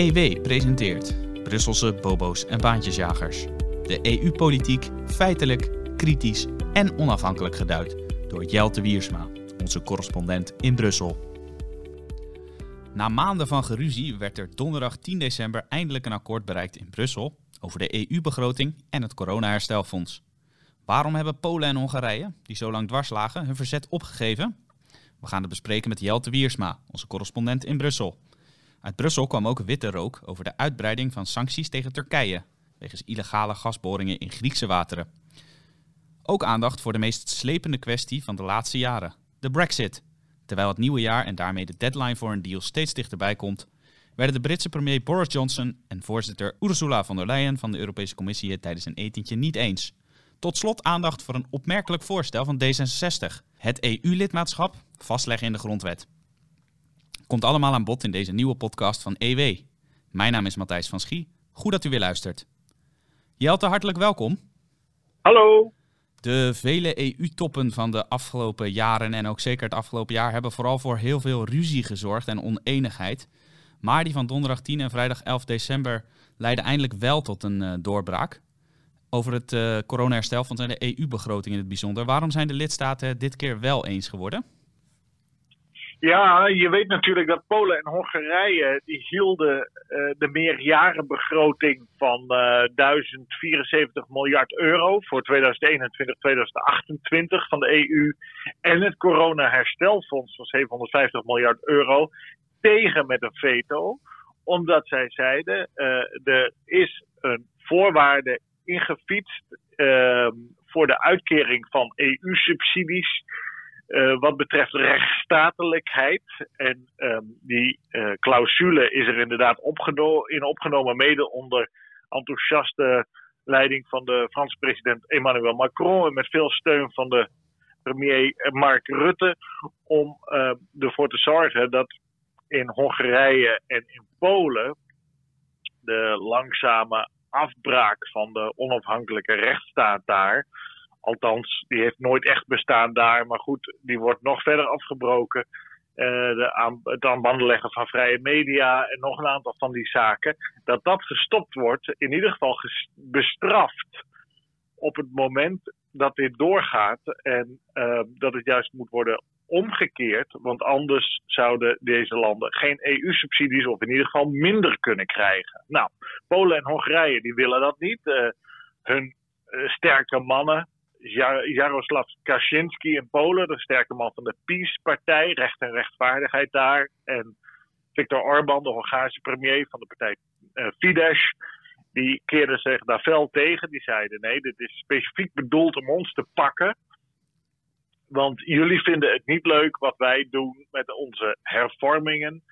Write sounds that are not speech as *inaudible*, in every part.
EW presenteert Brusselse bobo's en baantjesjagers. De EU-politiek feitelijk, kritisch en onafhankelijk geduid door Jelte Wiersma, onze correspondent in Brussel. Na maanden van geruzie werd er donderdag 10 december eindelijk een akkoord bereikt in Brussel over de EU-begroting en het coronaherstelfonds. Waarom hebben Polen en Hongarije, die zo lang dwars lagen, hun verzet opgegeven? We gaan het bespreken met Jelte Wiersma, onze correspondent in Brussel. Uit Brussel kwam ook witte rook over de uitbreiding van sancties tegen Turkije wegens illegale gasboringen in Griekse wateren. Ook aandacht voor de meest slepende kwestie van de laatste jaren, de Brexit. Terwijl het nieuwe jaar en daarmee de deadline voor een deal steeds dichterbij komt, werden de Britse premier Boris Johnson en voorzitter Ursula von der Leyen van de Europese Commissie het tijdens een etentje niet eens. Tot slot aandacht voor een opmerkelijk voorstel van D66. Het EU-lidmaatschap vastleggen in de grondwet. Komt allemaal aan bod in deze nieuwe podcast van EW. Mijn naam is Matthijs van Schie. Goed dat u weer luistert. Jelte, hartelijk welkom. Hallo. De vele EU-toppen van de afgelopen jaren en ook zeker het afgelopen jaar hebben vooral voor heel veel ruzie gezorgd en oneenigheid. Maar die van donderdag 10 en vrijdag 11 december leidden eindelijk wel tot een uh, doorbraak. Over het uh, corona-herstelfonds en de EU-begroting in het bijzonder. Waarom zijn de lidstaten dit keer wel eens geworden? Ja, je weet natuurlijk dat Polen en Hongarije die hielden uh, de meerjarenbegroting van uh, 1074 miljard euro voor 2021, 2028 van de EU en het corona-herstelfonds van 750 miljard euro tegen met een veto, omdat zij zeiden uh, er is een voorwaarde ingefietst voor de uitkering van EU-subsidies. Uh, wat betreft rechtsstatelijkheid. En um, die uh, clausule is er inderdaad in opgenomen, mede onder enthousiaste leiding van de Franse president Emmanuel Macron. En met veel steun van de premier Mark Rutte. Om uh, ervoor te zorgen dat in Hongarije en in Polen de langzame afbraak van de onafhankelijke rechtsstaat daar Althans, die heeft nooit echt bestaan daar. Maar goed, die wordt nog verder afgebroken. Uh, de aan, het aan banden leggen van vrije media en nog een aantal van die zaken. Dat dat gestopt wordt, in ieder geval bestraft op het moment dat dit doorgaat. En uh, dat het juist moet worden omgekeerd. Want anders zouden deze landen geen EU-subsidies of in ieder geval minder kunnen krijgen. Nou, Polen en Hongarije die willen dat niet. Uh, hun sterke mannen, Jaroslav Kaczynski in Polen, de sterke man van de PiS-partij, recht en rechtvaardigheid daar. En Viktor Orban, de Hongaarse premier van de partij uh, Fidesz, die keerden zich daar fel tegen. Die zeiden: nee, dit is specifiek bedoeld om ons te pakken. Want jullie vinden het niet leuk wat wij doen met onze hervormingen.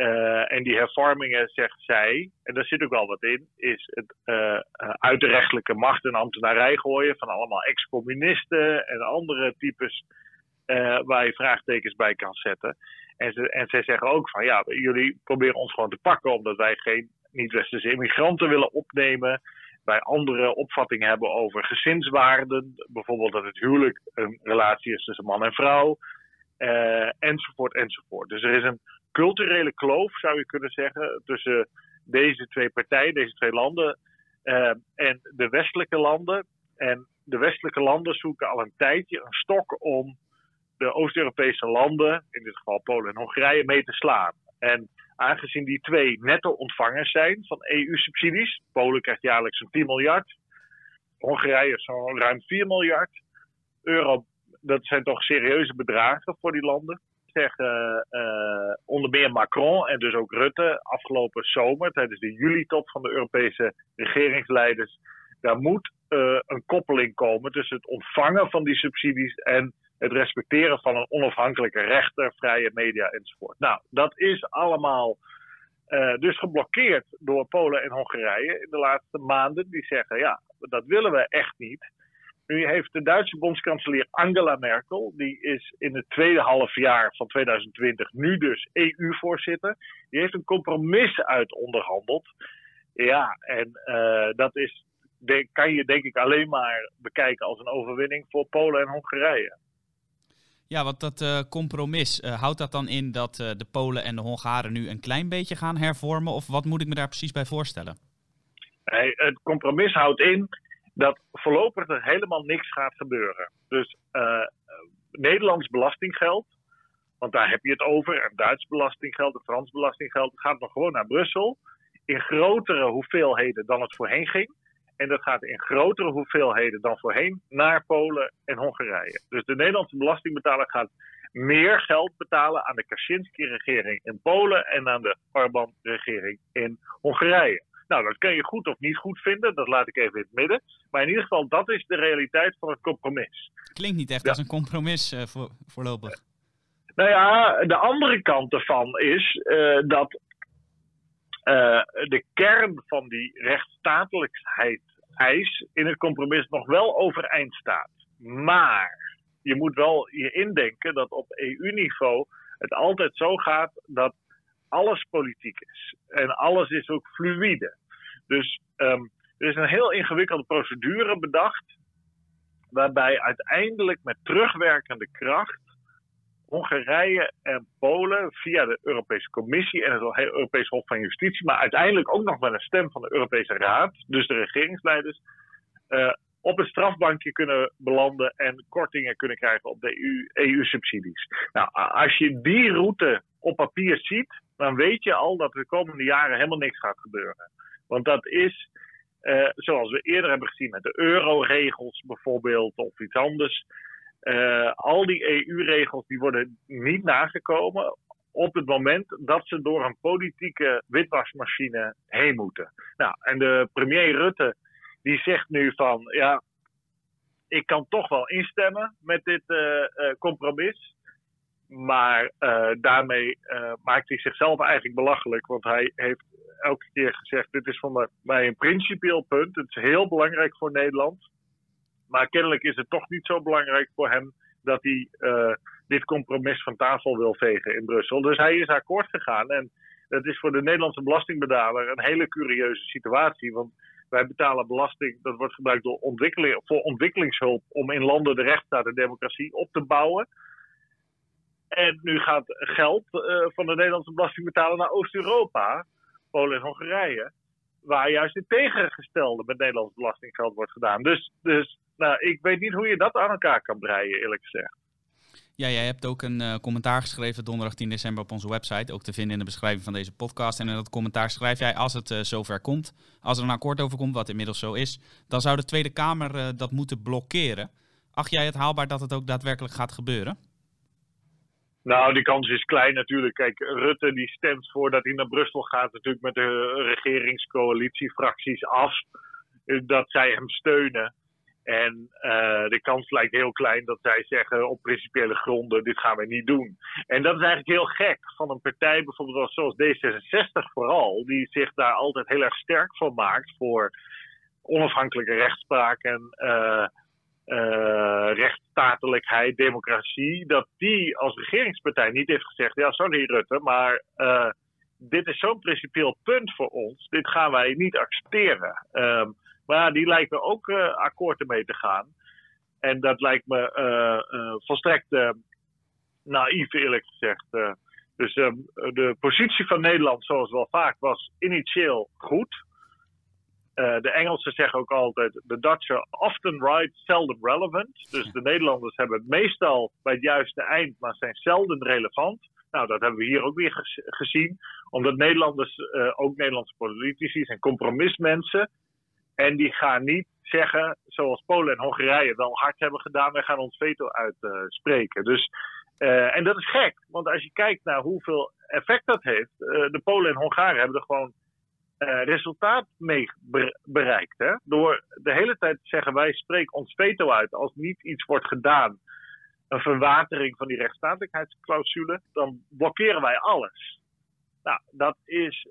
Uh, en die hervormingen, zegt zij, en daar zit ook wel wat in, is het uh, uit de rechtelijke macht en ambtenarij gooien van allemaal ex-communisten en andere types waar je vraagtekens bij kan zetten. En, ze, en zij zeggen ook van ja, jullie proberen ons gewoon te pakken omdat wij geen niet-westerse immigranten willen opnemen. Wij andere opvattingen hebben over gezinswaarden. Bijvoorbeeld dat het huwelijk een relatie is tussen man en vrouw. enzovoort, enzovoort. Dus er is een culturele kloof, zou je kunnen zeggen, tussen deze twee partijen, deze twee landen uh, en de westelijke landen. En de westelijke landen zoeken al een tijdje een stok om de Oost-Europese landen, in dit geval Polen en Hongarije, mee te slaan. En aangezien die twee netto-ontvangers zijn van EU-subsidies, Polen krijgt jaarlijks zo'n 10 miljard, Hongarije zo'n ruim 4 miljard euro, dat zijn toch serieuze bedragen voor die landen zeggen uh, onder meer Macron en dus ook Rutte afgelopen zomer tijdens de juli-top van de Europese regeringsleiders. Daar moet uh, een koppeling komen tussen het ontvangen van die subsidies en het respecteren van een onafhankelijke rechter, vrije media enzovoort. Nou, dat is allemaal uh, dus geblokkeerd door Polen en Hongarije in de laatste maanden. Die zeggen, ja, dat willen we echt niet. Nu heeft de Duitse bondskanselier Angela Merkel, die is in het tweede halfjaar van 2020 nu dus EU-voorzitter, die heeft een compromis uit onderhandeld. Ja, en uh, dat is, de, kan je denk ik alleen maar bekijken als een overwinning voor Polen en Hongarije. Ja, want dat compromis, houdt dat dan in dat de Polen en de Hongaren nu een klein beetje gaan hervormen? Of wat moet ik me daar precies bij voorstellen? Het compromis houdt in dat voorlopig er helemaal niks gaat gebeuren. Dus Nederlands belastinggeld, want daar heb je het over, en Duits belastinggeld en Frans belastinggeld, gaat nog gewoon naar Brussel. In grotere hoeveelheden dan het voorheen ging. En dat gaat in grotere hoeveelheden dan voorheen naar Polen en Hongarije. Dus de Nederlandse belastingbetaler gaat meer geld betalen aan de Kaczynski-regering in Polen en aan de Orbán-regering in Hongarije. Nou, dat kun je goed of niet goed vinden, dat laat ik even in het midden. Maar in ieder geval, dat is de realiteit van het compromis. Klinkt niet echt als een compromis uh, voor, voorlopig. Nou ja, de andere kant ervan is uh, dat uh, de kern van die rechtsstatelijkheid eis in het compromis nog wel overeind staat. Maar je moet wel je indenken dat op EU-niveau het altijd zo gaat dat alles politiek is. En alles is ook fluïde. Dus um, er is een heel ingewikkelde procedure bedacht, waarbij uiteindelijk met terugwerkende kracht Hongarije en Polen via de Europese Commissie en het Europees Hof van Justitie, maar uiteindelijk ook nog met een stem van de Europese Raad, dus de regeringsleiders, uh, op een strafbankje kunnen belanden en kortingen kunnen krijgen op de EU-subsidies. E nou, als je die route op papier ziet, dan weet je al dat de komende jaren helemaal niks gaat gebeuren. Want dat is, uh, zoals we eerder hebben gezien met de euroregels bijvoorbeeld, of iets anders. Uh, al die EU-regels die worden niet nagekomen op het moment dat ze door een politieke witwasmachine heen moeten. Nou, en de premier Rutte die zegt nu van ja, ik kan toch wel instemmen met dit uh, compromis. Maar uh, daarmee maakt hij zichzelf eigenlijk belachelijk. Want hij heeft elke keer gezegd: Dit is voor mij een principieel punt. Het is heel belangrijk voor Nederland. Maar kennelijk is het toch niet zo belangrijk voor hem dat hij uh, dit compromis van tafel wil vegen in Brussel. Dus hij is akkoord gegaan. En dat is voor de Nederlandse belastingbetaler een hele curieuze situatie. Want wij betalen belasting, dat wordt gebruikt door ontwikkeling, voor ontwikkelingshulp om in landen de rechtsstaat en democratie op te bouwen. En nu gaat geld uh, van de Nederlandse belastingbetaler naar Oost-Europa, Polen en Hongarije, waar juist het tegengestelde met Nederlands belastinggeld wordt gedaan. Dus, dus nou, ik weet niet hoe je dat aan elkaar kan breien, eerlijk gezegd. Ja, jij hebt ook een uh, commentaar geschreven donderdag 10 december op onze website. Ook te vinden in de beschrijving van deze podcast. En in dat commentaar schrijf jij, als het uh, zover komt, als er een akkoord over komt, wat inmiddels zo is, dan zou de Tweede Kamer dat moeten blokkeren. Acht jij het haalbaar dat het ook daadwerkelijk gaat gebeuren? Nou, die kans is klein natuurlijk. Kijk, Rutte die stemt voordat hij naar Brussel gaat natuurlijk met de regeringscoalitiefracties af. Dat zij hem steunen. En uh, de kans lijkt heel klein dat zij zeggen op principiële gronden: dit gaan we niet doen. En dat is eigenlijk heel gek van een partij, bijvoorbeeld zoals D66 vooral, die zich daar altijd heel erg sterk van maakt voor onafhankelijke rechtspraak en uh, uh, democratie. Dat die als regeringspartij niet heeft gezegd: ja, sorry Rutte, maar. dit is zo'n principieel punt voor ons. Dit gaan wij niet accepteren. Um, maar die lijkt ook uh, akkoord ermee te gaan. En dat lijkt me volstrekt naïef, eerlijk gezegd. dus ehm, de positie van Nederland, zoals wel vaak was, initieel goed. De Engelsen zeggen ook altijd: the Dutch are often right, seldom relevant. Dus de Nederlanders hebben het meestal bij het juiste eind, maar zijn zelden relevant. Nou, dat hebben we hier ook weer gezien. Omdat Nederlanders, ook Nederlandse politici, zijn compromismensen. En die gaan niet zeggen, zoals Polen en Hongarije wel hard hebben gedaan, wij gaan ons veto uitspreken. dus, uh, en dat is gek, want als je kijkt naar hoeveel effect dat heeft, de Polen en Hongaren hebben er gewoon uh, resultaat mee bereikt. Hè? Door de hele tijd te zeggen, wij spreken ons veto uit als niet iets wordt gedaan, een verwatering van die rechtsstatelijkheidsclausule, dan blokkeren wij alles. Nou, dat is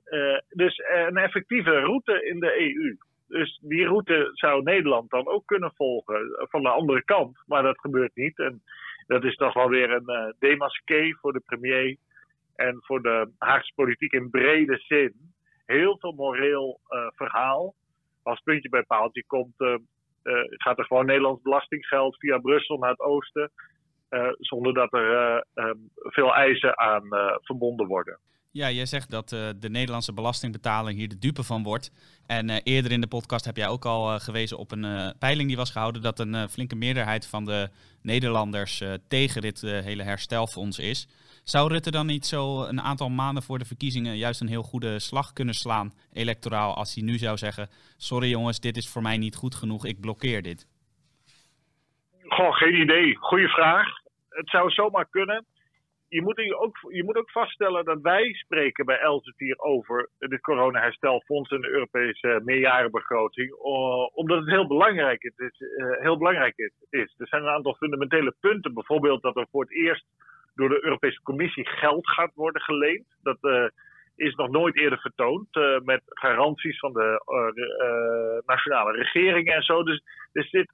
dus een effectieve route in de EU. Dus die route zou Nederland dan ook kunnen volgen van de andere kant. Maar dat gebeurt niet. En dat is toch wel weer een uh, demasqué voor de premier en voor de Haagse politiek in brede zin. Heel veel moreel uh, verhaal. Als puntje bij paaltje komt, uh, gaat er gewoon Nederlands belastinggeld via Brussel naar het oosten. zonder dat er ehm, veel eisen aan verbonden worden. Ja, jij zegt dat de Nederlandse belastingbetaling hier de dupe van wordt. En eerder in de podcast heb jij ook al gewezen op een peiling die was gehouden dat een flinke meerderheid van de Nederlanders tegen dit hele herstelfonds is. Zou Rutte dan niet zo een aantal maanden voor de verkiezingen juist een heel goede slag kunnen slaan, electoraal, als hij nu zou zeggen: Sorry jongens, dit is voor mij niet goed genoeg, ik blokkeer dit? Goh, geen idee. Goeie vraag. Het zou zomaar kunnen je moet, ook, je moet ook vaststellen dat wij spreken bij Elsevier over het coronaherstelfonds en de Europese meerjarenbegroting. Omdat het heel belangrijk, is, uh, heel belangrijk is. Er zijn een aantal fundamentele punten. Bijvoorbeeld dat er voor het eerst door de Europese Commissie geld gaat worden geleend. Dat uh, is nog nooit eerder vertoond. Uh, met garanties van de nationale regeringen en zo. Dus, dus dit,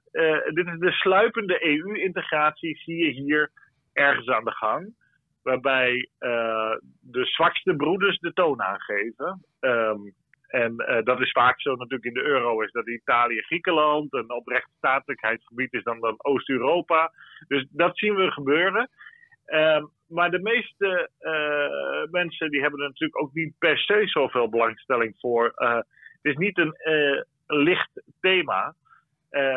dit is de sluipende EU-integratie, zie je hier ergens aan de gang waarbij de zwakste broeders de toon aangeven. Um, en dat is vaak zo natuurlijk in de euro, is dat Italië Griekenland, een oprecht statelijkheidsgebied is dan, dan Oost-Europa. Dus dat zien we gebeuren. Um, maar de meeste uh, mensen die hebben er natuurlijk ook niet per se zoveel belangstelling voor. het is niet een licht thema.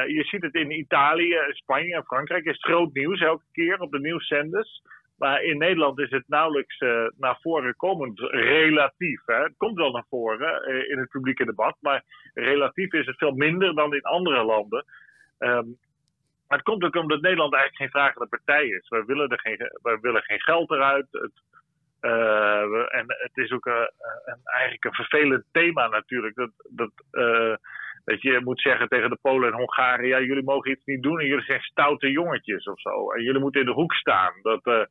je ziet het in Italië, Spanje en Frankrijk. is groot nieuws elke keer op de nieuwszenders. Maar in Nederland is het nauwelijks naar voren komend, relatief. Hè. Het komt wel naar voren in het publieke debat, maar relatief is het veel minder dan in andere landen. Um, maar het komt ook omdat Nederland eigenlijk geen vragende partij is. Wij willen, er geen, wij willen geen geld eruit. Het, uh, en het is ook een, eigenlijk een vervelend thema natuurlijk. Dat, dat, dat je moet zeggen tegen de Polen en Hongaren: ja, jullie mogen iets niet doen en jullie zijn stoute jongetjes of zo. En jullie moeten in de hoek staan. Dat,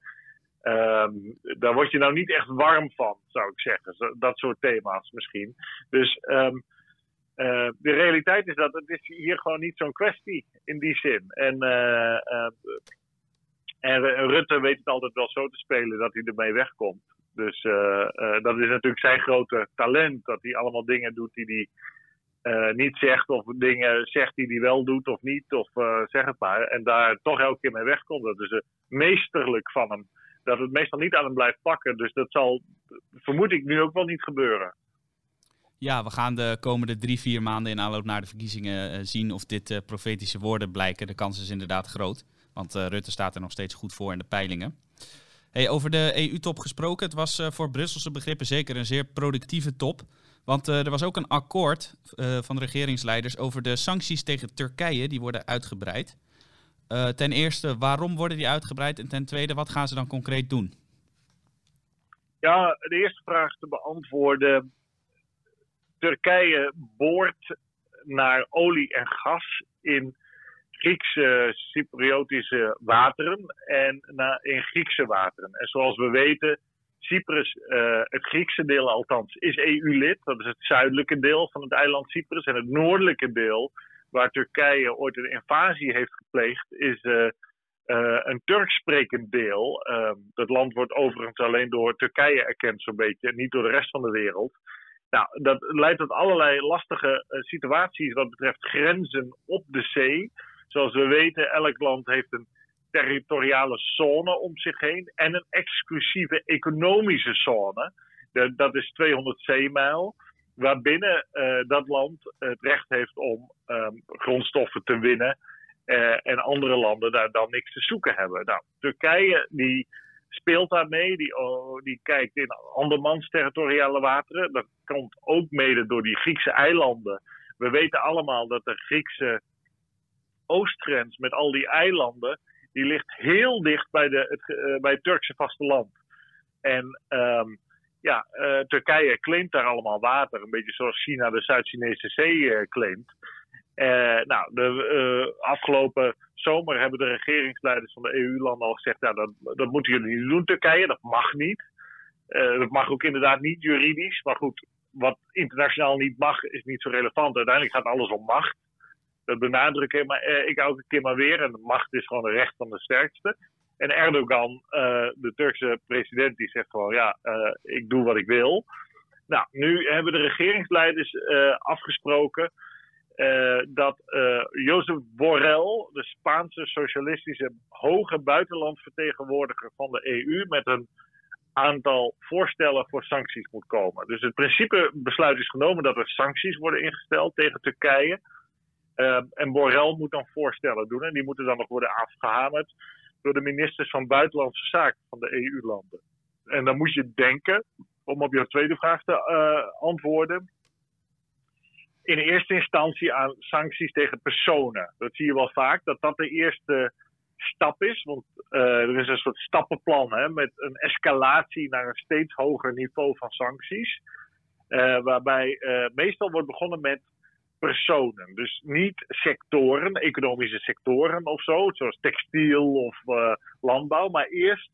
Um, daar word je nou niet echt warm van, zou ik zeggen. Dat soort thema's misschien. Dus uh, de realiteit is dat het is hier gewoon niet zo'n kwestie in die zin. En, uh, en Rutte weet het altijd wel zo te spelen dat hij ermee wegkomt. Dus dat is natuurlijk zijn grote talent. Dat hij allemaal dingen doet die hij niet zegt. Of dingen zegt die hij wel doet of niet. Of zeg het maar. En daar toch elke keer mee wegkomt. Dat is meesterlijk van hem dat het meestal niet aan hem blijft pakken. Dus dat zal, vermoed ik, nu ook wel niet gebeuren. Ja, we gaan de komende drie, vier maanden in aanloop naar de verkiezingen eh, zien of dit uh, profetische woorden blijken. De kans is inderdaad groot, want uh, Rutte staat er nog steeds goed voor in de peilingen. Hey, over de EU-top gesproken, het was voor Brusselse begrippen zeker een zeer productieve top. Want er was ook een akkoord van de regeringsleiders over de sancties tegen Turkije, die worden uitgebreid. Ten eerste, waarom worden die uitgebreid? En ten tweede, wat gaan ze dan concreet doen? Ja, de eerste vraag te beantwoorden. Turkije boort naar olie en gas in Griekse Cypriotische wateren en in Griekse wateren. En zoals we weten, Cyprus, uh, het Griekse deel althans, is EU-lid. Dat is het zuidelijke deel van het eiland Cyprus. En het noordelijke deel waar Turkije ooit een invasie heeft gepleegd, is uh, uh, een Turks sprekend deel. Uh, dat land wordt overigens alleen door Turkije erkend, zo'n beetje, niet door de rest van de wereld. Nou, dat leidt tot allerlei lastige uh, situaties wat betreft grenzen op de zee. Zoals we weten, elk land heeft een territoriale zone om zich heen en een exclusieve economische zone. Dat is 200 zeemijl waarbinnen uh, dat land het recht heeft om um, grondstoffen te winnen. Uh, en andere landen daar dan niks te zoeken hebben. Nou, Turkije die speelt daarmee, die, oh, die kijkt in andermans territoriale wateren. Dat komt ook mede door die Griekse eilanden. We weten allemaal dat de Griekse oostgrens met al die eilanden, die ligt heel dicht bij, de, het, uh, bij Turkse vasteland. En um, ja, uh, Turkije claimt daar allemaal water, een beetje zoals China de Zuid-Chinese Zee uh, claimt. Uh, nou, de afgelopen zomer hebben de regeringsleiders van de EU-landen al gezegd: ja, dat, dat moeten jullie niet doen, Turkije, dat mag niet. dat mag ook inderdaad niet juridisch, maar goed, wat internationaal niet mag, is niet zo relevant. Uiteindelijk gaat alles om macht. Dat benadruk ik, maar, ik elke keer maar weer. En macht is gewoon een recht van de sterkste. En Erdogan, de Turkse president, die zegt gewoon: ja, ik doe wat ik wil. Nou, nu hebben de regeringsleiders afgesproken dat Jozef Borrell, de Spaanse socialistische hoge buitenlandvertegenwoordiger van de EU, met een aantal voorstellen voor sancties moet komen. Dus het principe besluit is genomen dat er sancties worden ingesteld tegen Turkije. Uh, en Borrell moet dan voorstellen doen en die moeten dan nog worden afgehamerd door de ministers van Buitenlandse Zaken van de EU-landen. En dan moet je denken, om op jouw tweede vraag te antwoorden, in eerste instantie aan sancties tegen personen. Dat zie je wel vaak, dat dat de eerste stap is. Want uh, er is een soort stappenplan hè, met een escalatie naar een steeds hoger niveau van sancties. Uh, waarbij uh, meestal wordt begonnen met personen. Dus niet sectoren, economische sectoren of zo, zoals textiel of landbouw, maar eerst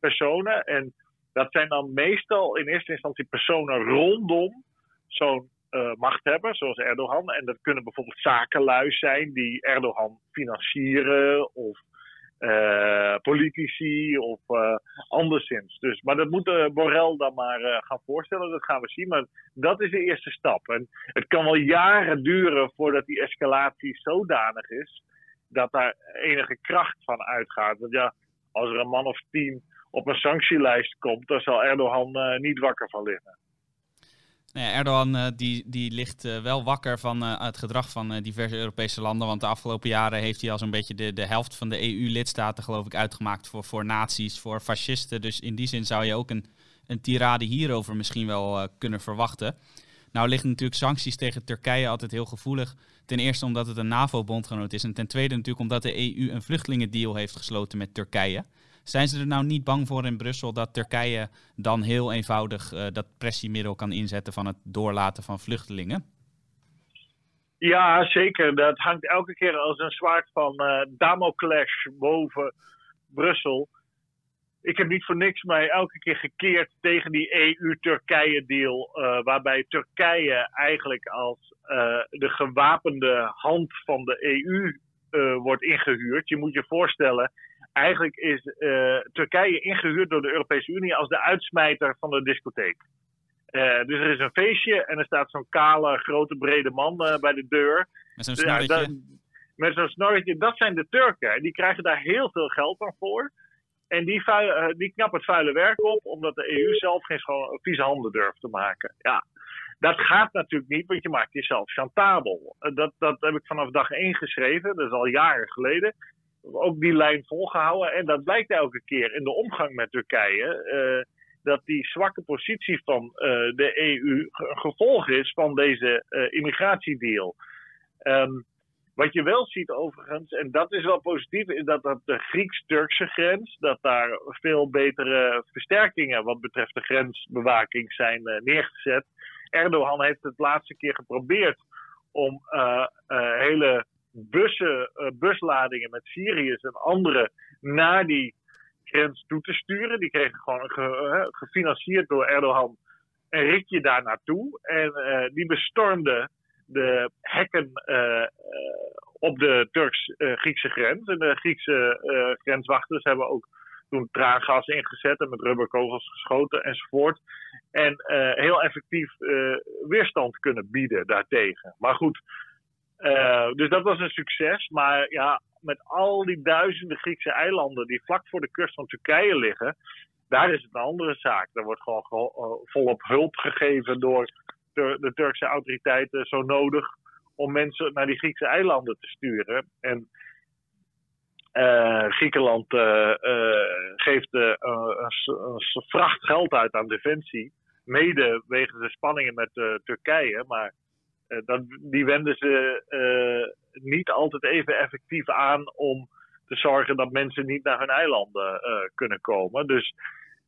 personen. En dat zijn dan meestal in eerste instantie personen rondom zo'n uh, macht hebben, zoals Erdogan. En dat kunnen bijvoorbeeld zakenlui zijn die Erdogan financieren of uh, politici of uh, anderszins. Dus, maar dat moet Borrell dan maar gaan voorstellen, dat gaan we zien. Maar dat is de eerste stap. En het kan wel jaren duren voordat die escalatie zodanig is dat daar enige kracht van uitgaat. Want ja, als er een man of tien op een sanctielijst komt, dan zal Erdogan niet wakker van liggen. Nou Erdogan uh, die, die ligt uh, wel wakker van het gedrag van diverse Europese landen. Want de afgelopen jaren heeft hij al zo'n beetje de, de helft van de EU-lidstaten, geloof ik, uitgemaakt voor, voor nazi's, voor fascisten. Dus in die zin zou je ook een, een tirade hierover misschien wel kunnen verwachten. Nou liggen natuurlijk sancties tegen Turkije altijd heel gevoelig. Ten eerste omdat het een NAVO-bondgenoot is. En ten tweede natuurlijk omdat de EU een vluchtelingendeal heeft gesloten met Turkije. Zijn ze er nou niet bang voor in Brussel dat Turkije dan heel eenvoudig uh, dat pressiemiddel kan inzetten van het doorlaten van vluchtelingen? Ja, zeker. Dat hangt elke keer als een zwaard van uh, Damocles boven Brussel. Ik heb niet voor niks mij elke keer gekeerd tegen die EU-Turkije-deal. Uh, waarbij Turkije eigenlijk als de gewapende hand van de EU wordt ingehuurd. Je moet je voorstellen, eigenlijk is uh, Turkije ingehuurd door de Europese Unie als de uitsmijter van de discotheek. Uh, dus er is een feestje en er staat zo'n kale, grote, brede man uh, bij de deur. Met zo'n snorretje. Ja, met zo'n snorretje. Dat zijn de Turken. Die krijgen daar heel veel geld aan voor. En die, vuil, die knappen het vuile werk op, omdat de EU zelf geen schoon, vieze handen durft te maken. Ja, dat gaat natuurlijk niet, want je maakt jezelf chantabel. Dat, dat heb ik vanaf dag één geschreven, dat is al jaren geleden ook die lijn volgehouden. En dat blijkt elke keer in de omgang met Turkije. Uh, dat die zwakke positie van uh, de EU een gevolg is van deze uh, immigratiedeal. Um, wat je wel ziet overigens, en dat is wel positief, is dat op de Grieks-Turkse grens, dat daar veel betere versterkingen wat betreft de grensbewaking zijn neergezet. Erdogan heeft het laatste keer geprobeerd om hele bussen, uh, busladingen met Syriërs en anderen naar die grens toe te sturen. Die kregen gewoon ge, gefinancierd door Erdogan een ritje daar naartoe. En uh, die bestormden de hekken op de Turks-Griekse grens. En de Griekse grenswachters hebben ook toen traangas ingezet en met rubberkogels geschoten enzovoort. En heel effectief weerstand kunnen bieden daartegen. Maar goed, uh, dus dat was een succes. Maar ja, met al die duizenden Griekse eilanden die vlak voor de kust van Turkije liggen, daar is het een andere zaak. Daar wordt gewoon uh, volop hulp gegeven door de, de, Turkse autoriteiten zo nodig om mensen naar die Griekse eilanden te sturen. En uh, Griekenland geeft een, vracht geld uit aan defensie. Mede wegens de spanningen met Turkije. Maar dat, die wenden ze uh, niet altijd even effectief aan om te zorgen dat mensen niet naar hun eilanden uh, kunnen komen. Dus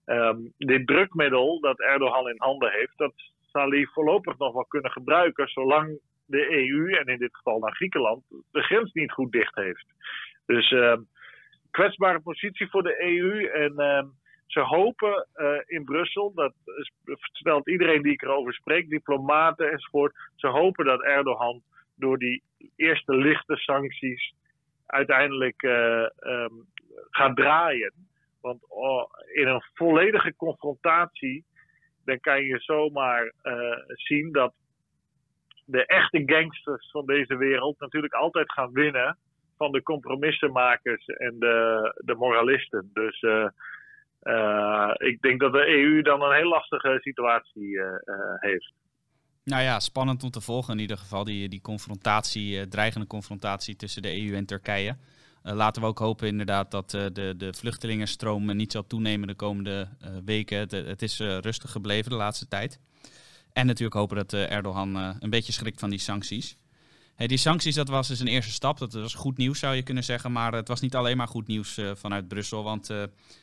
um, dit drukmiddel dat Erdogan in handen heeft, dat zal hij voorlopig nog wel kunnen gebruiken, zolang de EU, en in dit geval naar Griekenland, de grens niet goed dicht heeft. Dus ehm, kwetsbare positie voor de EU. En ehm, ze hopen uh, in Brussel, dat vertelt iedereen die ik erover spreek, diplomaten enzovoort. Ze hopen dat Erdogan door die eerste lichte sancties uiteindelijk uh, gaat draaien. Want oh, in een volledige confrontatie, dan kan je zomaar uh, zien dat de echte gangsters van deze wereld natuurlijk altijd gaan winnen van de compromissenmakers en de, de moralisten. Dus ik denk dat de EU dan een heel lastige situatie heeft. Nou ja, spannend om te volgen in ieder geval, die, die confrontatie, dreigende confrontatie tussen de EU en Turkije. Laten we ook hopen inderdaad dat de, de vluchtelingenstroom niet zal toenemen de komende weken. Het, het is rustig gebleven de laatste tijd. En natuurlijk hopen dat Erdogan een beetje schrikt van die sancties. Die sancties, dat was dus een eerste stap. Dat was goed nieuws, zou je kunnen zeggen. Maar het was niet alleen maar goed nieuws vanuit Brussel. Want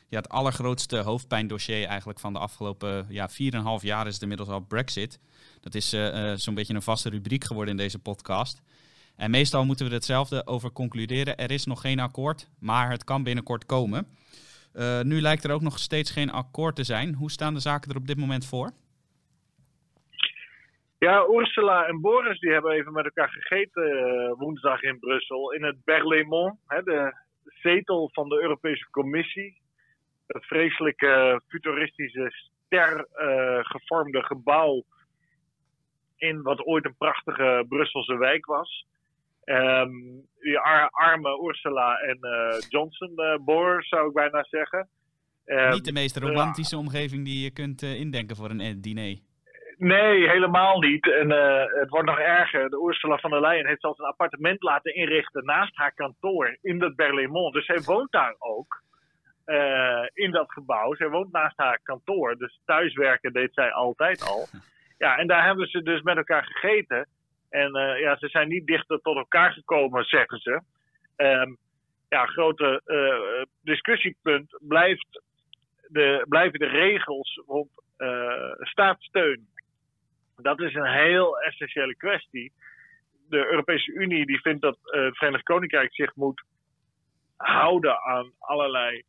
het allergrootste hoofdpijndossier eigenlijk van de afgelopen ja, 4,5 jaar is inmiddels al Brexit. Dat is zo'n beetje een vaste rubriek geworden in deze podcast. En meestal moeten we hetzelfde over concluderen. Er is nog geen akkoord, maar het kan binnenkort komen. Nu lijkt er ook nog steeds geen akkoord te zijn. Hoe staan de zaken er op dit moment voor? Ja, Ursula en Boris die hebben even met elkaar gegeten uh, woensdag in Brussel. In het Berlaymont, hè, de zetel van de Europese Commissie. Het vreselijke futuristische stergevormde uh, gebouw in wat ooit een prachtige Brusselse wijk was. Um, die arme Ursula en uh, Johnson uh, Boer, zou ik bijna zeggen. Um, niet de meest romantische omgeving die je kunt indenken voor een diner. Nee, helemaal niet. En het wordt nog erger. De Ursula van der Leyen heeft zelfs een appartement laten inrichten naast haar kantoor in het Berlaymont. Dus zij woont daar ook. in dat gebouw. Zij woont naast haar kantoor. Dus thuiswerken deed zij altijd al. Ja, en daar hebben ze dus met elkaar gegeten. En uh, ja, ze zijn niet dichter tot elkaar gekomen, zeggen ze. Um, ja, grote discussiepunt blijft de, blijven de regels rond uh, staatssteun. Dat is een heel essentiële kwestie. De Europese Unie die vindt dat het Verenigd Koninkrijk zich moet houden aan allerlei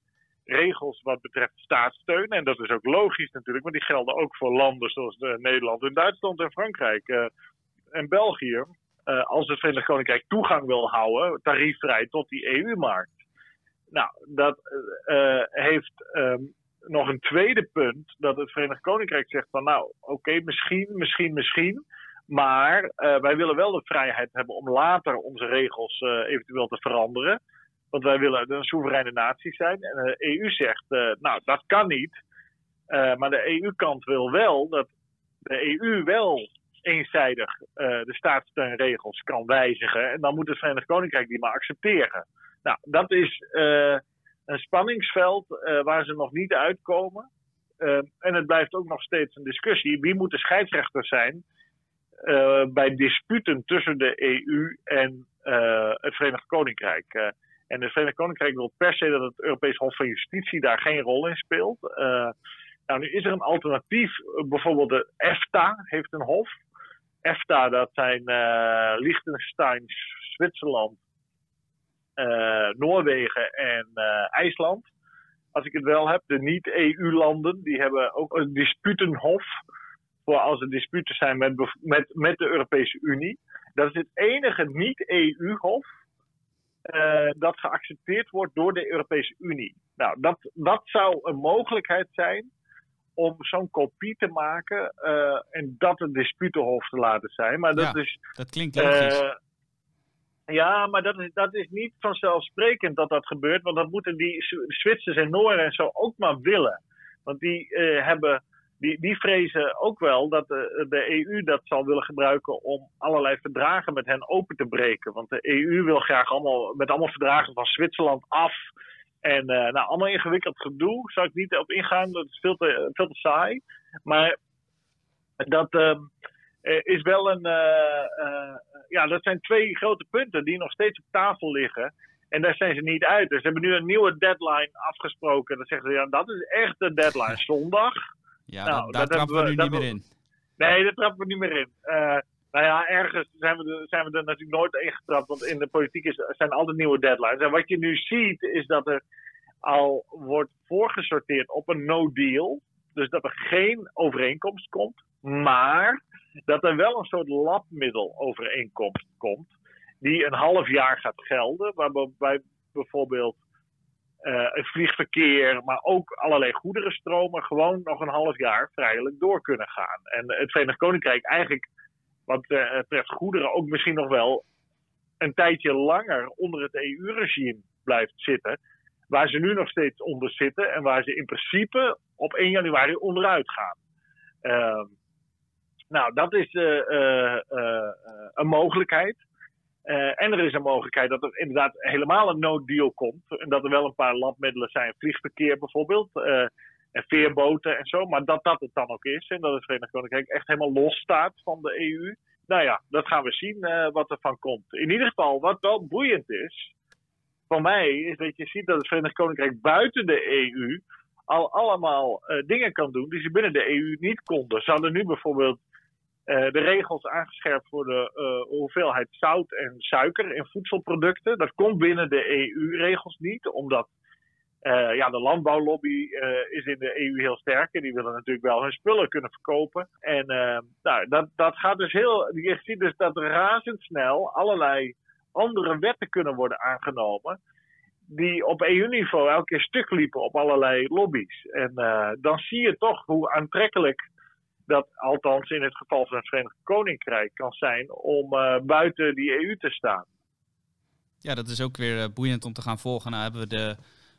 regels wat betreft staatssteun. En dat is ook logisch natuurlijk, want die gelden ook voor landen zoals Nederland en Duitsland en Frankrijk en België, uh, als het Verenigd Koninkrijk toegang wil houden, tariefvrij tot die EU-markt. Nou, dat uh, heeft um, nog een tweede punt, dat het Verenigd Koninkrijk zegt van nou, oké, misschien, misschien, misschien. Maar uh, wij willen wel de vrijheid hebben om later onze regels eventueel te veranderen. Want wij willen een soevereine natie zijn. En de EU zegt, nou, dat kan niet. maar de EU-kant wil wel dat de EU wel eenzijdig de staatssteunregels kan wijzigen. En dan moet het Verenigd Koninkrijk die maar accepteren. Nou, dat is een spanningsveld uh, waar ze nog niet uitkomen. en het blijft ook nog steeds een discussie. Wie moet de scheidsrechter zijn bij disputen tussen de EU en het Verenigd Koninkrijk? en het Verenigd Koninkrijk wil per se dat het Europees Hof van Justitie daar geen rol in speelt. nou, nu is er een alternatief. Bijvoorbeeld de EFTA heeft een hof. EFTA, dat zijn uh, Liechtenstein, Zwitserland, Noorwegen en uh, IJsland. Als ik het wel heb, de niet-EU-landen, die hebben ook een disputenhof. Voor als er disputen zijn met, met, met de Europese Unie. Dat is het enige niet-EU-hof dat geaccepteerd wordt door de Europese Unie. Nou, dat, dat zou een mogelijkheid zijn om zo'n kopie te maken uh, en dat een disputenhof te laten zijn. Maar dat, ja, is, dat klinkt logisch. Uh, ja, maar dat is, dat is niet vanzelfsprekend dat dat gebeurt. Want dat moeten die Zwitsers en Noorden en zo ook maar willen. Want die, uh, hebben, die, die vrezen ook wel dat de, EU dat zal willen gebruiken om allerlei verdragen met hen open te breken. Want de EU wil graag allemaal met allemaal verdragen van Zwitserland af en uh, nou, allemaal ingewikkeld gedoe. Zou ik niet op ingaan, dat is veel te, veel te saai. Maar dat uh, is wel een. Uh, ja, dat zijn twee grote punten die nog steeds op tafel liggen. En daar zijn ze niet uit. Dus ze hebben nu een nieuwe deadline afgesproken. Dan zeggen ze, ja, dat is echt de deadline. *laughs* Zondag. Ja, nou, dat, daar trappen we, we nu niet meer in. Nee, daar trappen we niet meer in. Nou ja, ergens zijn we, er, zijn we er natuurlijk nooit ingetrapt, want in de politiek is, zijn altijd nieuwe deadlines. En wat je nu ziet, is dat er al wordt voorgesorteerd op een no deal. Dus dat er geen overeenkomst komt, maar dat er wel een soort labmiddelovereenkomst komt, die een half jaar gaat gelden, waarbij bijvoorbeeld uh, het vliegverkeer, maar ook allerlei goederenstromen gewoon nog een half jaar vrijelijk door kunnen gaan. En het Verenigd Koninkrijk eigenlijk wat betreft goederen ook misschien nog wel een tijdje langer onder het EU-regime blijft zitten. Waar ze nu nog steeds onder zitten en waar ze in principe op 1 januari onderuit gaan. Ehm, nou, dat is een mogelijkheid. En er is een mogelijkheid dat er inderdaad helemaal een nooddeal komt. En dat er wel een paar landmiddelen zijn, vliegverkeer bijvoorbeeld. En veerboten en zo. Maar dat dat het dan ook is. En dat het Verenigd Koninkrijk echt helemaal los staat van de EU. Nou ja, dat gaan we zien wat er van komt. In ieder geval, wat wel boeiend is. Voor mij is dat je ziet dat het Verenigd Koninkrijk buiten de EU. al allemaal dingen kan doen die ze binnen de EU niet konden. Ze hadden nu bijvoorbeeld uh, de regels aangescherpt voor de uh, hoeveelheid zout en suiker in voedselproducten. Dat komt binnen de EU-regels niet, omdat uh, ja, de landbouwlobby is in de EU heel sterk. En die willen natuurlijk wel hun spullen kunnen verkopen. En nou, dat, dat gaat dus heel. Je ziet dus dat razendsnel allerlei andere wetten kunnen worden aangenomen. Die op EU-niveau elke keer stuk liepen op allerlei lobby's. En dan zie je toch hoe aantrekkelijk dat althans in het geval van het Verenigd Koninkrijk kan zijn om uh, buiten die EU te staan. Ja, dat is ook weer uh, boeiend om te gaan volgen. Nou hebben we de,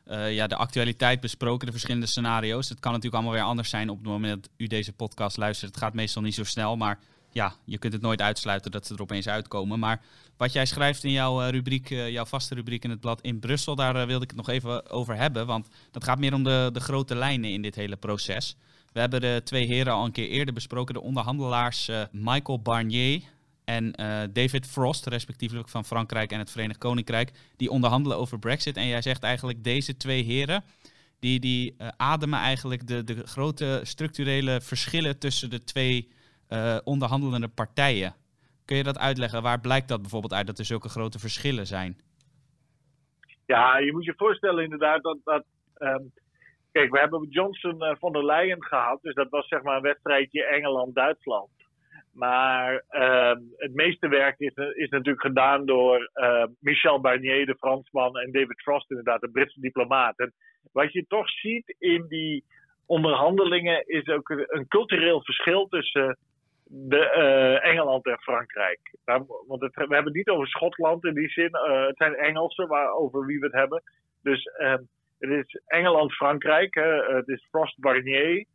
uh, ja, de actualiteit besproken, de verschillende scenario's. Het kan natuurlijk allemaal weer anders zijn op het moment dat u deze podcast luistert. Het gaat meestal niet zo snel, maar ja, je kunt het nooit uitsluiten dat ze er opeens uitkomen. Maar wat jij schrijft in jouw rubriek, jouw vaste rubriek in het blad in Brussel, daar wilde ik het nog even over hebben. Want dat gaat meer om de, de grote lijnen in dit hele proces. We hebben de twee heren al een keer eerder besproken. De onderhandelaars uh, Michael Barnier en uh, David Frost, respectievelijk van Frankrijk en het Verenigd Koninkrijk. Die onderhandelen over Brexit. En jij zegt eigenlijk deze twee heren. Die, die uh, ademen eigenlijk de, de grote structurele verschillen tussen de twee onderhandelende partijen. Kun je dat uitleggen? Waar blijkt dat bijvoorbeeld uit dat er zulke grote verschillen zijn? Ja, je moet je voorstellen inderdaad dat, dat um, Kijk, we hebben Johnson uh, van der Leyen gehad. Dus dat was zeg maar een wedstrijdje Engeland-Duitsland. Maar uh, het meeste werk is, is natuurlijk gedaan door uh, Michel Barnier, de Fransman, en David Frost, inderdaad, de Britse diplomaat. En wat je toch ziet in die onderhandelingen is ook een cultureel verschil tussen de, uh, Engeland en Frankrijk. Want we hebben het niet over Schotland in die zin. het zijn Engelsen waar, over wie we het hebben. Dus ehm, het is Engeland-Frankrijk. Het is Frost-Barnier.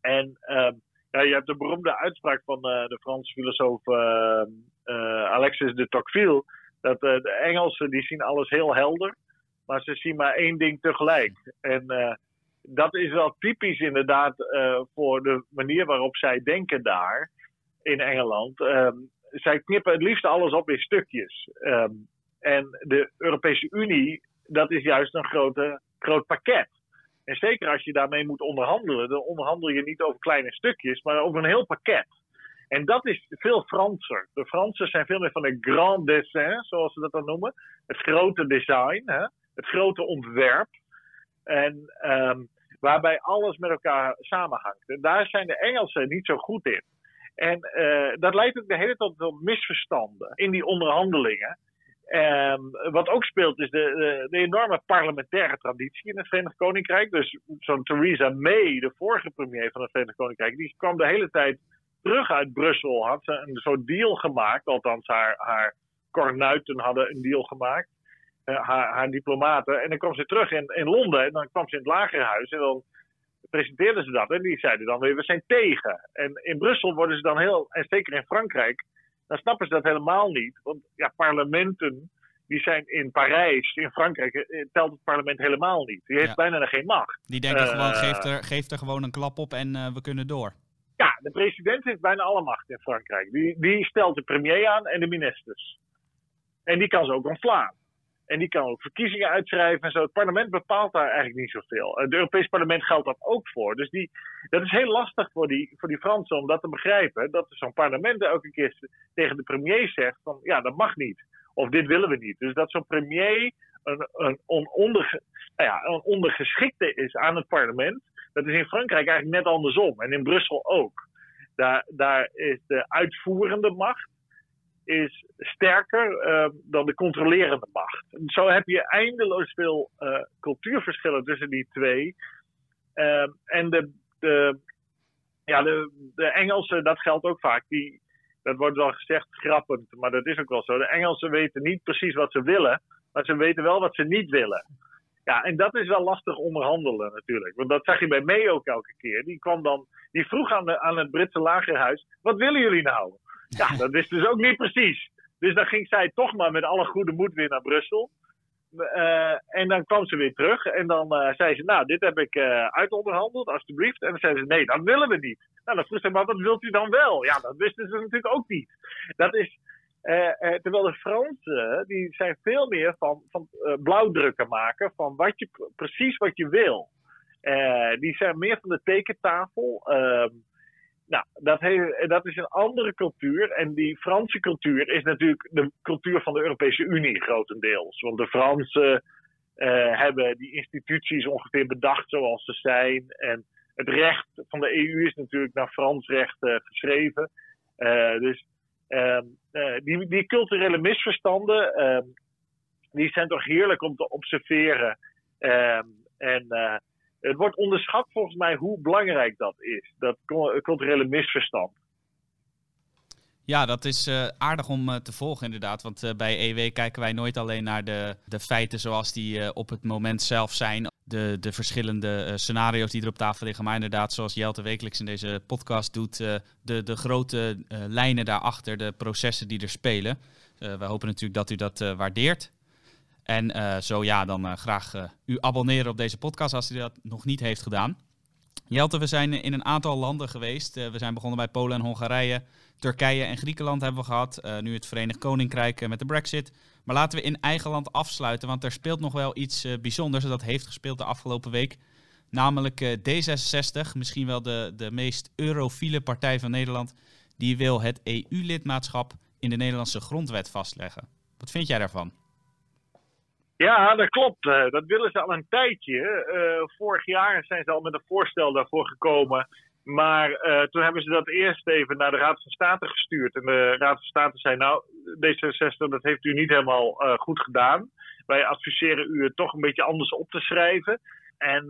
En uh, ja, je hebt de beroemde uitspraak van uh, de Franse filosoof uh, Alexis de Tocqueville. Dat de Engelsen die zien alles heel helder. Maar ze zien maar één ding tegelijk. En dat is wel typisch inderdaad voor de manier waarop zij denken daar in Engeland. Ehm, zij knippen het liefst alles op in stukjes. En de Europese Unie dat is juist een grote, groot pakket. En zeker als je daarmee moet onderhandelen, dan onderhandel je niet over kleine stukjes, maar over een heel pakket. En dat is veel Franser. De Fransen zijn veel meer van het grand dessin, zoals ze dat dan noemen. Het grote design, hè? het grote ontwerp. En um, waarbij alles met elkaar samenhangt. En daar zijn de Engelsen niet zo goed in. En uh, dat leidt ook de hele tijd tot misverstanden in die onderhandelingen. Um, wat ook speelt is de, de, enorme parlementaire traditie in het Verenigd Koninkrijk. Dus zo'n Theresa May, de vorige premier van het Verenigd Koninkrijk, die kwam de hele tijd terug uit Brussel. Had ze een soort deal gemaakt, althans haar, haar kornuiten hadden een deal gemaakt. Uh, haar, haar, diplomaten. En dan kwam ze terug in, in Londen en dan kwam ze in het lagerhuis en dan presenteerden ze dat. En die zeiden dan weer, we zijn tegen. En in Brussel worden ze dan heel, en zeker in Frankrijk, dan snappen ze dat helemaal niet. Want ja, parlementen die zijn in Parijs, in Frankrijk, eh, telt het parlement helemaal niet. Die heeft bijna geen macht. Die denken gewoon, eh, geeft er, geeft er gewoon een klap op en uh, we kunnen door. Ja, de president heeft bijna alle macht in Frankrijk. Die, die stelt de premier aan en de ministers. En die kan ze ook ontslaan. En die kan ook verkiezingen uitschrijven en zo. Het parlement bepaalt daar eigenlijk niet zoveel. Het Europees parlement geldt dat ook voor. Dus die, dat is heel lastig voor die, voor die Fransen om dat te begrijpen. Dat zo'n parlement elke keer tegen de premier zegt van ja, dat mag niet. Of dit willen we niet. Dus dat zo'n premier een, een, onder, nou ja, een ondergeschikte is aan het parlement. Dat is in Frankrijk eigenlijk net andersom. En in Brussel ook. Daar, daar is de uitvoerende macht is sterker uh, dan de controlerende macht. Zo heb je eindeloos veel uh, cultuurverschillen tussen die twee. Uh, en de, de, ja, de, de Engelsen, dat geldt ook vaak, die, dat wordt wel gezegd grappend, maar dat is ook wel zo. De Engelsen weten niet precies wat ze willen, maar ze weten wel wat ze niet willen. Ja, en dat is wel lastig onderhandelen natuurlijk. Want dat zag je bij May ook elke keer. Die kwam dan, die vroeg aan, de, aan het Britse lagerhuis: wat willen jullie nou? Ja, *laughs* dat wisten ze ook niet precies. Dus dan ging zij toch maar met alle goede moed weer naar Brussel. Uh, en dan kwam ze weer terug en dan uh, zei ze, nou, dit heb ik uh, uitonderhandeld, alstublieft. En dan zei ze, nee, dat willen we niet. Nou, dan vroeg ze, maar wat wilt u dan wel? Ja, dat wisten ze natuurlijk ook niet. Dat is, terwijl de Fransen, die zijn veel meer van, van blauwdrukken maken, van wat je, precies wat je wil. die zijn meer van de tekentafel. Nou, dat, dat is een andere cultuur. En die Franse cultuur is natuurlijk de cultuur van de Europese Unie grotendeels. Want de Fransen uh, hebben die instituties ongeveer bedacht zoals ze zijn. En het recht van de EU is natuurlijk naar Frans recht uh, geschreven. Uh, dus ehm, die, die culturele misverstanden, ehm, die zijn toch heerlijk om te observeren. Ehm, en het wordt onderschat volgens mij hoe belangrijk dat is, dat culturele misverstand. Ja, dat is uh, aardig om uh, te volgen inderdaad. Want bij EW kijken wij nooit alleen naar de, de feiten zoals die op het moment zelf zijn. De, de verschillende scenario's die er op tafel liggen. Maar inderdaad, zoals Jelte wekelijks in deze podcast doet, de, de grote lijnen daarachter, de processen die er spelen. we hopen natuurlijk dat u dat waardeert. En uh, zo ja, dan uh, graag uh, u abonneren op deze podcast als u dat nog niet heeft gedaan. Jelte, we zijn in een aantal landen geweest. we zijn begonnen bij Polen en Hongarije. Turkije en Griekenland hebben we gehad. nu het Verenigd Koninkrijk met de Brexit. Maar laten we in eigen land afsluiten, want er speelt nog wel iets bijzonders. Dat heeft gespeeld de afgelopen week. Namelijk D66, misschien wel de, de meest eurofiele partij van Nederland. Die wil het EU-lidmaatschap in de Nederlandse grondwet vastleggen. Wat vind jij daarvan? Ja, dat klopt. Eh, dat willen ze al een tijdje. Uh, vorig jaar zijn ze al met een voorstel daarvoor gekomen. Maar uh, toen hebben ze dat eerst even naar de Raad van State gestuurd. En de Raad van State zei: Nou, D66, dat heeft u niet helemaal goed gedaan. Wij adviseren u het toch een beetje anders op te schrijven. En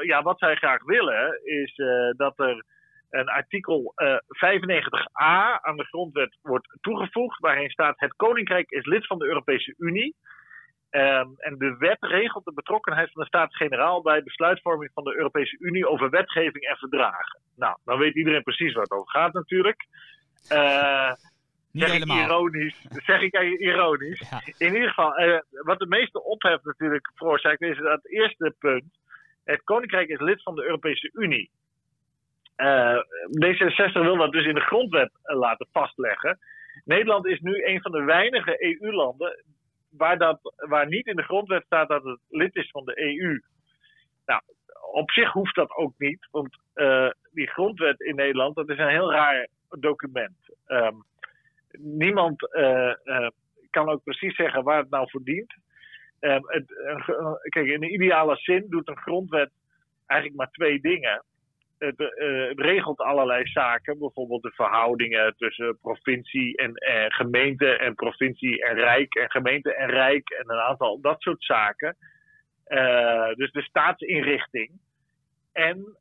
ja, wat zij graag willen, is dat er een artikel 95a aan de grondwet wordt toegevoegd. Waarin staat: Het Koninkrijk is lid van de Europese Unie. Um, en de wet regelt de betrokkenheid van de Staten-Generaal bij besluitvorming van de Europese Unie over wetgeving en verdragen. Nou, dan weet iedereen precies waar het over gaat natuurlijk. Uh, Niet zeg helemaal. Ik ironisch, zeg ik ironisch. In ieder geval, uh, wat de meeste ophef natuurlijk veroorzaakt is dat eerste punt. Het Koninkrijk is lid van de Europese Unie. Uh, D66 wil dat dus in de grondwet laten vastleggen. Nederland is nu een van de weinige EU-landen waar, dat, waar niet in de grondwet staat dat het lid is van de EU. Nou, op zich hoeft dat ook niet, want uh, die grondwet in Nederland, dat is een heel raar document. Um, niemand uh, uh, kan ook precies zeggen waar het nou voor dient. Um, het, kijk, in de ideale zin doet een grondwet eigenlijk maar twee dingen het, uh, het, regelt allerlei zaken, bijvoorbeeld de verhoudingen tussen provincie en eh, gemeente en provincie en rijk en gemeente en rijk en een aantal dat soort zaken. Uh, dus de staatsinrichting. En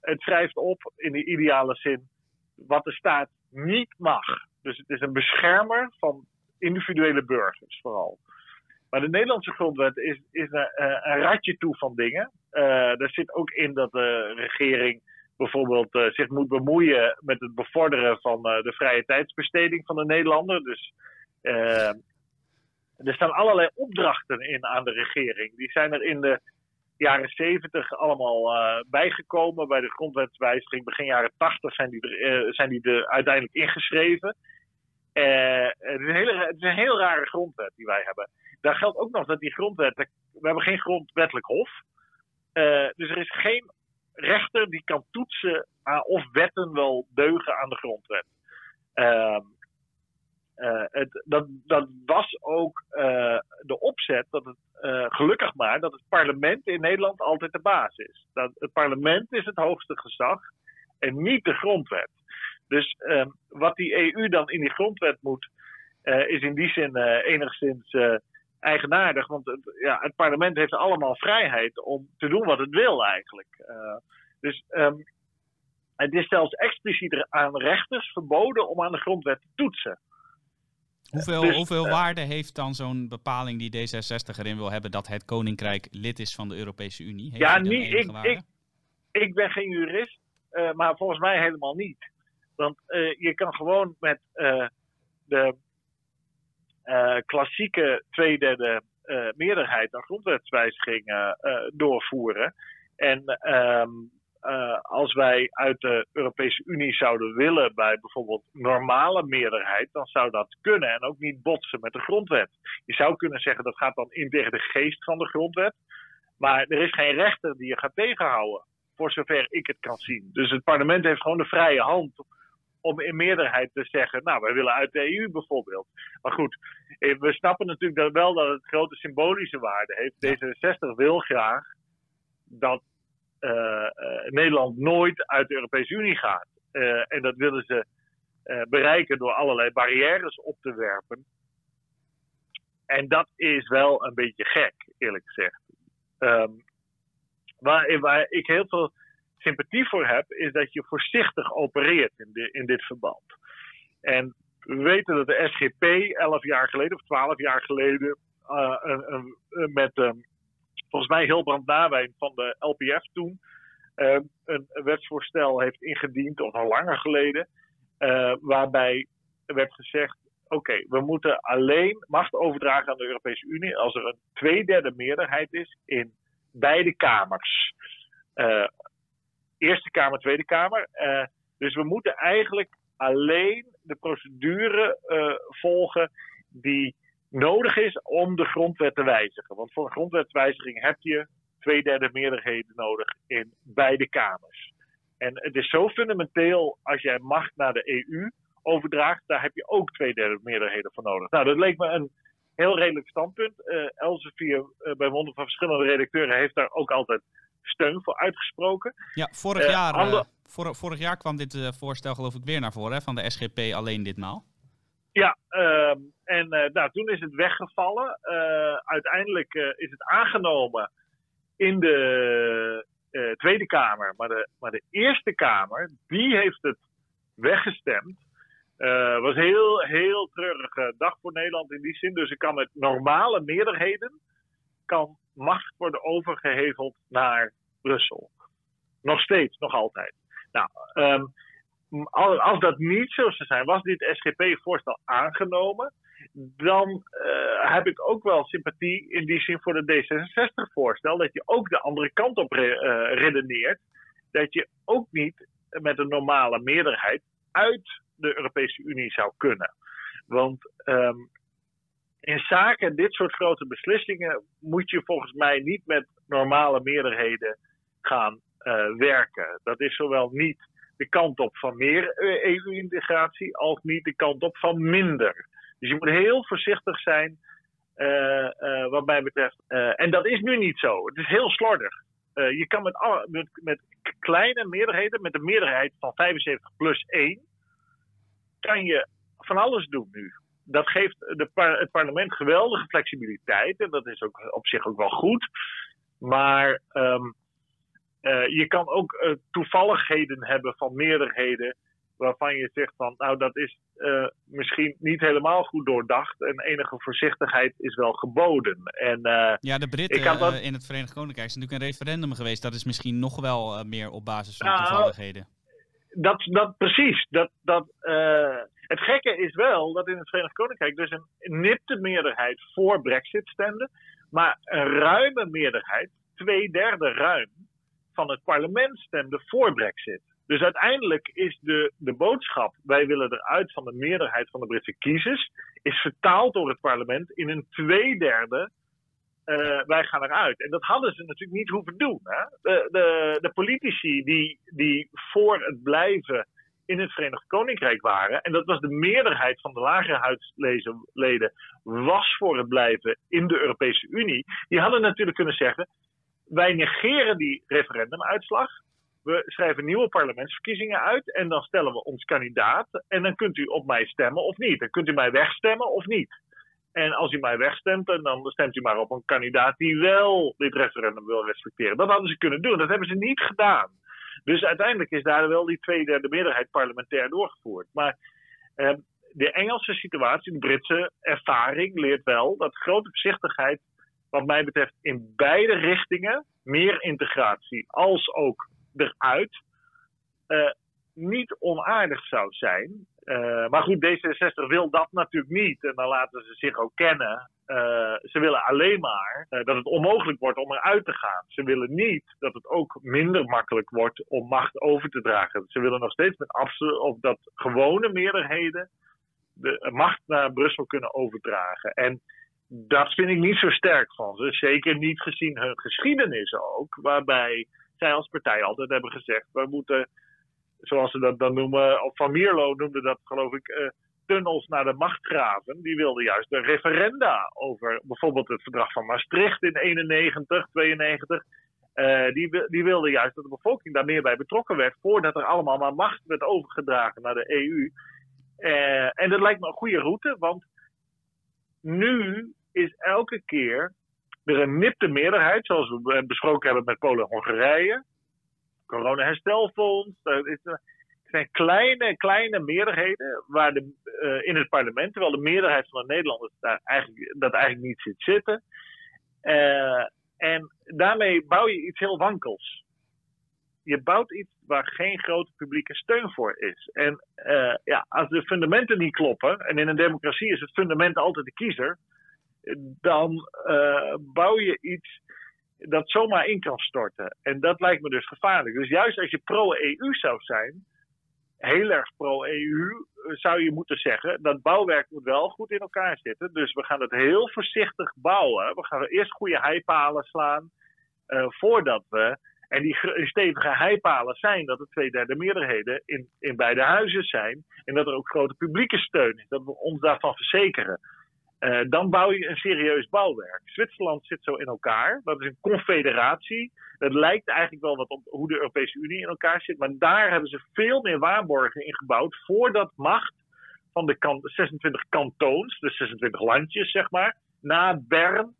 het schrijft op in de ideale zin wat de staat niet mag. Dus het is een beschermer van individuele burgers vooral. Maar de Nederlandse grondwet is, is een, een ratje toe van dingen. Uh, daar zit ook in dat de regering bijvoorbeeld uh, zich moet bemoeien met het bevorderen van uh, de vrije tijdsbesteding van de Nederlander. Dus er staan allerlei opdrachten in aan de regering. Die zijn er in de jaren 70 allemaal bijgekomen. Bij de grondwetswijziging begin jaren 80 zijn die er, zijn die er uiteindelijk ingeschreven. een hele, het is een heel rare grondwet die wij hebben daar geldt ook nog dat die grondwet. We hebben geen grondwettelijk hof. Uh, dus er is geen rechter die kan toetsen of wetten wel deugen aan de grondwet. Uh, uh, het, dat, dat, was ook uh, de opzet, dat het, gelukkig maar, dat het parlement in Nederland altijd de baas is. Dat het parlement is het hoogste gezag en niet de grondwet. Dus ehm, wat die EU dan in die grondwet moet, is in die zin enigszins eigenaardig. Want het, ja, het parlement heeft allemaal vrijheid om te doen wat het wil eigenlijk. Uh, dus um, Het is zelfs expliciet aan rechters verboden om aan de grondwet te toetsen. Hoeveel, dus, hoeveel waarde heeft dan zo'n bepaling die D66 erin wil hebben dat het Koninkrijk lid is van de Europese Unie? Heeft ja, niet, ik, ik, ik ben geen jurist, uh, maar volgens mij helemaal niet. Want je kan gewoon met de klassieke tweederde meerderheid een grondwetswijziging doorvoeren. En um, uh, als wij uit de Europese Unie zouden willen bij bijvoorbeeld normale meerderheid, dan zou dat kunnen en ook niet botsen met de grondwet. Je zou kunnen zeggen dat gaat dan in tegen de geest van de grondwet, maar er is geen rechter die je gaat tegenhouden, voor zover ik het kan zien. Dus het parlement heeft gewoon de vrije hand om in meerderheid te zeggen, nou, wij willen uit de EU bijvoorbeeld. Maar goed, eh, we snappen natuurlijk dat wel dat het grote symbolische waarde heeft. D66 wil graag dat uh, Nederland nooit uit de Europese Unie gaat. Uh, en dat willen ze bereiken door allerlei barrières op te werpen. En dat is wel een beetje gek, eerlijk gezegd. Um, waar, waar, ik heel veel sympathie voor heb, is dat je voorzichtig opereert in, de, in dit verband. En we weten dat de SGP elf jaar geleden of twaalf jaar geleden uh, een, een, met um, volgens mij Hilbrand Nawijn van de LPF toen uh, een wetsvoorstel heeft ingediend, of al langer geleden, uh, waarbij werd gezegd: oké, we moeten alleen macht overdragen aan de Europese Unie als er een tweederde meerderheid is in beide kamers. Eerste Kamer, Tweede Kamer. dus we moeten eigenlijk alleen de procedure volgen die nodig is om de grondwet te wijzigen. Want voor een grondwetswijziging heb je twee derde meerderheden nodig in beide kamers. En het is zo fundamenteel als jij macht naar de EU overdraagt, daar heb je ook twee derde meerderheden voor nodig. Nou, dat leek me een heel redelijk standpunt. Uh, Elsevier, bij monden van verschillende redacteuren, heeft daar ook altijd steun voor uitgesproken. Ja, vorig, uh, jaar, ander... vor, vorig jaar kwam dit voorstel geloof ik weer naar voren, hè, van de SGP alleen ditmaal. Ja, ehm, en nou, toen is het weggevallen. uiteindelijk is het aangenomen in de uh, Tweede Kamer. Maar de, maar de Eerste Kamer, die heeft het weggestemd. Uh, was een heel, heel treurige dag voor Nederland in die zin. Dus er kan met normale meerderheden kan macht worden overgeheveld naar Brussel. Nog steeds, nog altijd. Nou, um, als dat niet zo zou zijn, was dit SGP-voorstel aangenomen, dan uh, heb ik ook wel sympathie in die zin voor de D66-voorstel. Dat je ook de andere kant op re uh, redeneert. Dat je ook niet met een normale meerderheid uit de Europese Unie zou kunnen. Want um, in zaken dit soort grote beslissingen moet je volgens mij niet met normale meerderheden gaan uh, werken. Dat is zowel niet de kant op van meer EU-integratie als niet de kant op van minder. Dus je moet heel voorzichtig zijn uh, uh, wat mij betreft. En dat is nu niet zo. Het is heel slordig. je kan met, alle, met, met, kleine meerderheden, met een meerderheid van 75 plus 1, kan je van alles doen nu. Dat geeft de par het parlement geweldige flexibiliteit. En dat is ook op zich ook wel goed. Maar um, je kan ook toevalligheden hebben van meerderheden waarvan je zegt van, nou dat is uh, misschien niet helemaal goed doordacht en enige voorzichtigheid is wel geboden. En, ja, de Britten dat... in het Verenigd Koninkrijk is natuurlijk een referendum geweest. Dat is misschien nog wel meer op basis van nou, toevalligheden. Dat, dat precies. Dat, dat, het gekke is wel dat in het Verenigd Koninkrijk dus een nipte meerderheid voor Brexit stemde, maar een ruime meerderheid, twee derde ruim, van het parlement stemde voor Brexit. Dus uiteindelijk is de, de boodschap, wij willen eruit van de meerderheid van de Britse kiezers, is vertaald door het parlement in een tweederde uh, wij gaan eruit. En dat hadden ze natuurlijk niet hoeven doen. Hè? De, de, de politici die, die voor het blijven in het Verenigd Koninkrijk waren, en dat was de meerderheid van de lagere huidsleden, was voor het blijven in de Europese Unie, die hadden natuurlijk kunnen zeggen, wij negeren die referendumuitslag we schrijven nieuwe parlementsverkiezingen uit en dan stellen we ons kandidaat. En dan kunt u op mij stemmen of niet. Dan kunt u mij wegstemmen of niet. En als u mij wegstemt, dan stemt u maar op een kandidaat die wel dit referendum wil respecteren. Dat hadden ze kunnen doen. Dat hebben ze niet gedaan. Dus uiteindelijk is daar wel die tweederde meerderheid parlementair doorgevoerd. Maar ehm, de Engelse situatie, de Britse ervaring leert wel dat grote voorzichtigheid, wat mij betreft, in beide richtingen, meer integratie als ook eruit, uh, niet onaardig zou zijn. Uh, maar goed, D66 wil dat natuurlijk niet. En dan laten ze zich ook kennen. Uh, ze willen alleen maar uh, dat het onmogelijk wordt om eruit te gaan. Ze willen niet dat het ook minder makkelijk wordt om macht over te dragen. Ze willen nog steeds met of dat gewone meerderheden de macht naar Brussel kunnen overdragen. En dat vind ik niet zo sterk van ze. Zeker niet gezien hun geschiedenis ook, waarbij zij als partij altijd hebben gezegd: we moeten zoals ze dat dan noemen, of Van Mierlo noemde dat geloof ik, uh, tunnels naar de machtgraven. Die wilden juist een referenda over bijvoorbeeld het verdrag van Maastricht in 91, 92. Uh, die, die wilden juist dat de bevolking daar meer bij betrokken werd voordat er allemaal maar macht werd overgedragen naar de EU. En dat lijkt me een goede route, want nu is elke keer er een nipte meerderheid, zoals we besproken hebben met Polen en Hongarije corona-herstelfonds. Het zijn kleine, kleine meerderheden waar de, uh, in het parlement, terwijl de meerderheid van de Nederlanders daar eigenlijk, dat eigenlijk niet zit zitten. Uh, en daarmee bouw je iets heel wankels. Je bouwt iets waar geen grote publieke steun voor is. En ja, als de fundamenten niet kloppen, en in een democratie is het fundament altijd de kiezer, dan bouw je iets dat zomaar in kan storten. En dat lijkt me dus gevaarlijk. Dus juist als je pro-EU zou zijn, heel erg pro-EU, zou je moeten zeggen dat bouwwerk moet wel goed in elkaar zitten. Dus we gaan het heel voorzichtig bouwen. We gaan eerst goede heipalen slaan uh, voordat we. En die stevige heipalen zijn dat er twee derde meerderheden in, in beide huizen zijn. En dat er ook grote publieke steun is. Dat we ons daarvan verzekeren. Uh, dan bouw je een serieus bouwwerk. Zwitserland zit zo in elkaar. Dat is een confederatie. Het lijkt eigenlijk wel wat op hoe de Europese Unie in elkaar zit. Maar daar hebben ze veel meer waarborgen in gebouwd. voordat macht van de kan 26 kantoons, de 26 landjes zeg maar, na Bern,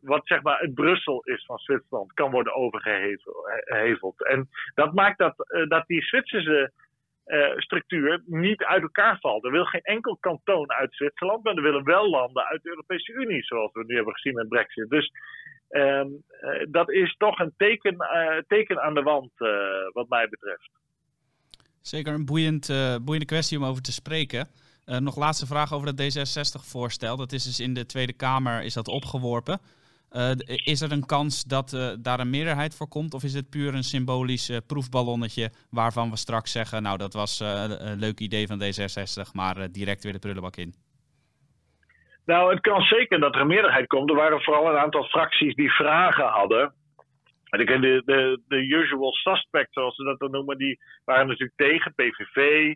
wat zeg maar het Brussel is van Zwitserland, kan worden overgeheveld. En dat maakt dat, uh, dat die Zwitserse uh, structuur niet uit elkaar valt. Er wil geen enkel kantoon uit Zwitserland, maar er willen wel landen uit de Europese Unie, zoals we nu hebben gezien met Brexit. Dus uh, uh, dat is toch een teken, eh, teken aan de wand, wat mij betreft. Zeker een boeiend, boeiende kwestie om over te spreken. nog laatste vraag over dat D66-voorstel. Dat is dus in de Tweede Kamer is dat opgeworpen. Uh, is er een kans dat uh, daar een meerderheid voor komt? Of is het puur een symbolisch proefballonnetje waarvan we straks zeggen... nou, dat was een leuk idee van D66, maar direct weer de prullenbak in? Nou, het kan zeker dat er een meerderheid komt. Er waren vooral een aantal fracties die vragen hadden. En de, de, de usual suspects, zoals ze dat dan noemen, die waren natuurlijk tegen. PVV,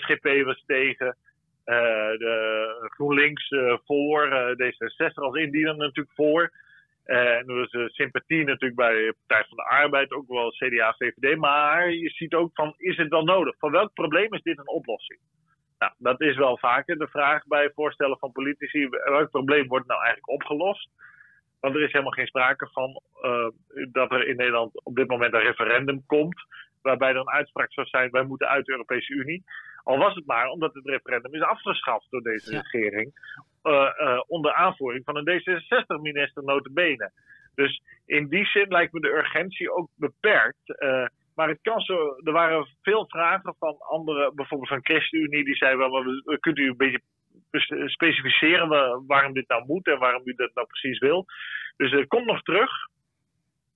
SGP was tegen... Eh, de GroenLinks eh, voor, eh, D66 als indiener natuurlijk voor. en er is sympathie natuurlijk bij de Partij van de Arbeid, ook wel CDA, VVD. Maar je ziet ook van, is het wel nodig? Van welk probleem is dit een oplossing? Nou, dat is wel vaker de vraag bij voorstellen van politici. Welk probleem wordt nou eigenlijk opgelost? Want er is helemaal geen sprake van dat er in Nederland op dit moment een referendum komt. Waarbij een uitspraak zou zijn: wij moeten uit de Europese Unie. Al was het maar omdat het referendum is afgeschaft door deze regering. Uh, uh, onder aanvoering van een D66-minister notabene. Dus in die zin lijkt me de urgentie ook beperkt. Uh, maar het kan zo, er waren veel vragen van anderen, bijvoorbeeld van ChristenUnie, die zeiden wel, we, kunt u een beetje specificeren waarom dit nou moet en waarom u dat nou precies wil. Dus het komt nog terug.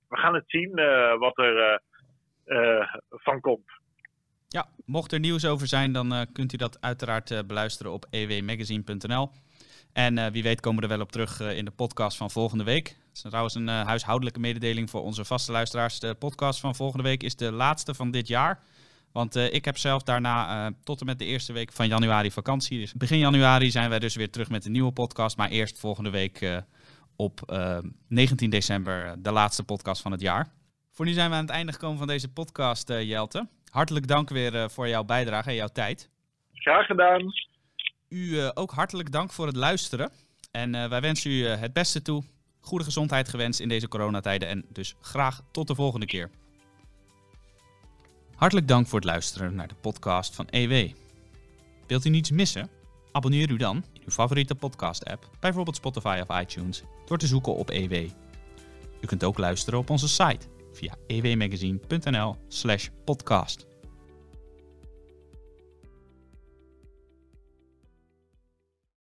We gaan het zien wat er van komt. Ja, mocht er nieuws over zijn, dan uh, kunt u dat uiteraard uh, beluisteren op ewmagazine.nl. En uh, wie weet komen we er wel op terug in de podcast van volgende week. Het is trouwens een huishoudelijke mededeling voor onze vaste luisteraars. De podcast van volgende week is de laatste van dit jaar. Want ik heb zelf daarna tot en met de eerste week van januari vakantie. Dus begin januari zijn wij dus weer terug met een nieuwe podcast. Maar eerst volgende week op 19 december de laatste podcast van het jaar. Voor nu zijn we aan het einde gekomen van deze podcast, Jelte hartelijk dank weer uh, voor jouw bijdrage en jouw tijd. Graag gedaan. U uh, ook hartelijk dank voor het luisteren. En uh, wij wensen u het beste toe. Goede gezondheid gewenst in deze coronatijden. En dus graag tot de volgende keer. Hartelijk dank voor het luisteren naar de podcast van EW. Wilt u niets missen? Abonneer u dan in uw favoriete podcast-app, bijvoorbeeld Spotify of iTunes, door te zoeken op EW. U kunt ook luisteren op onze site via ewmagazine.nl/podcast.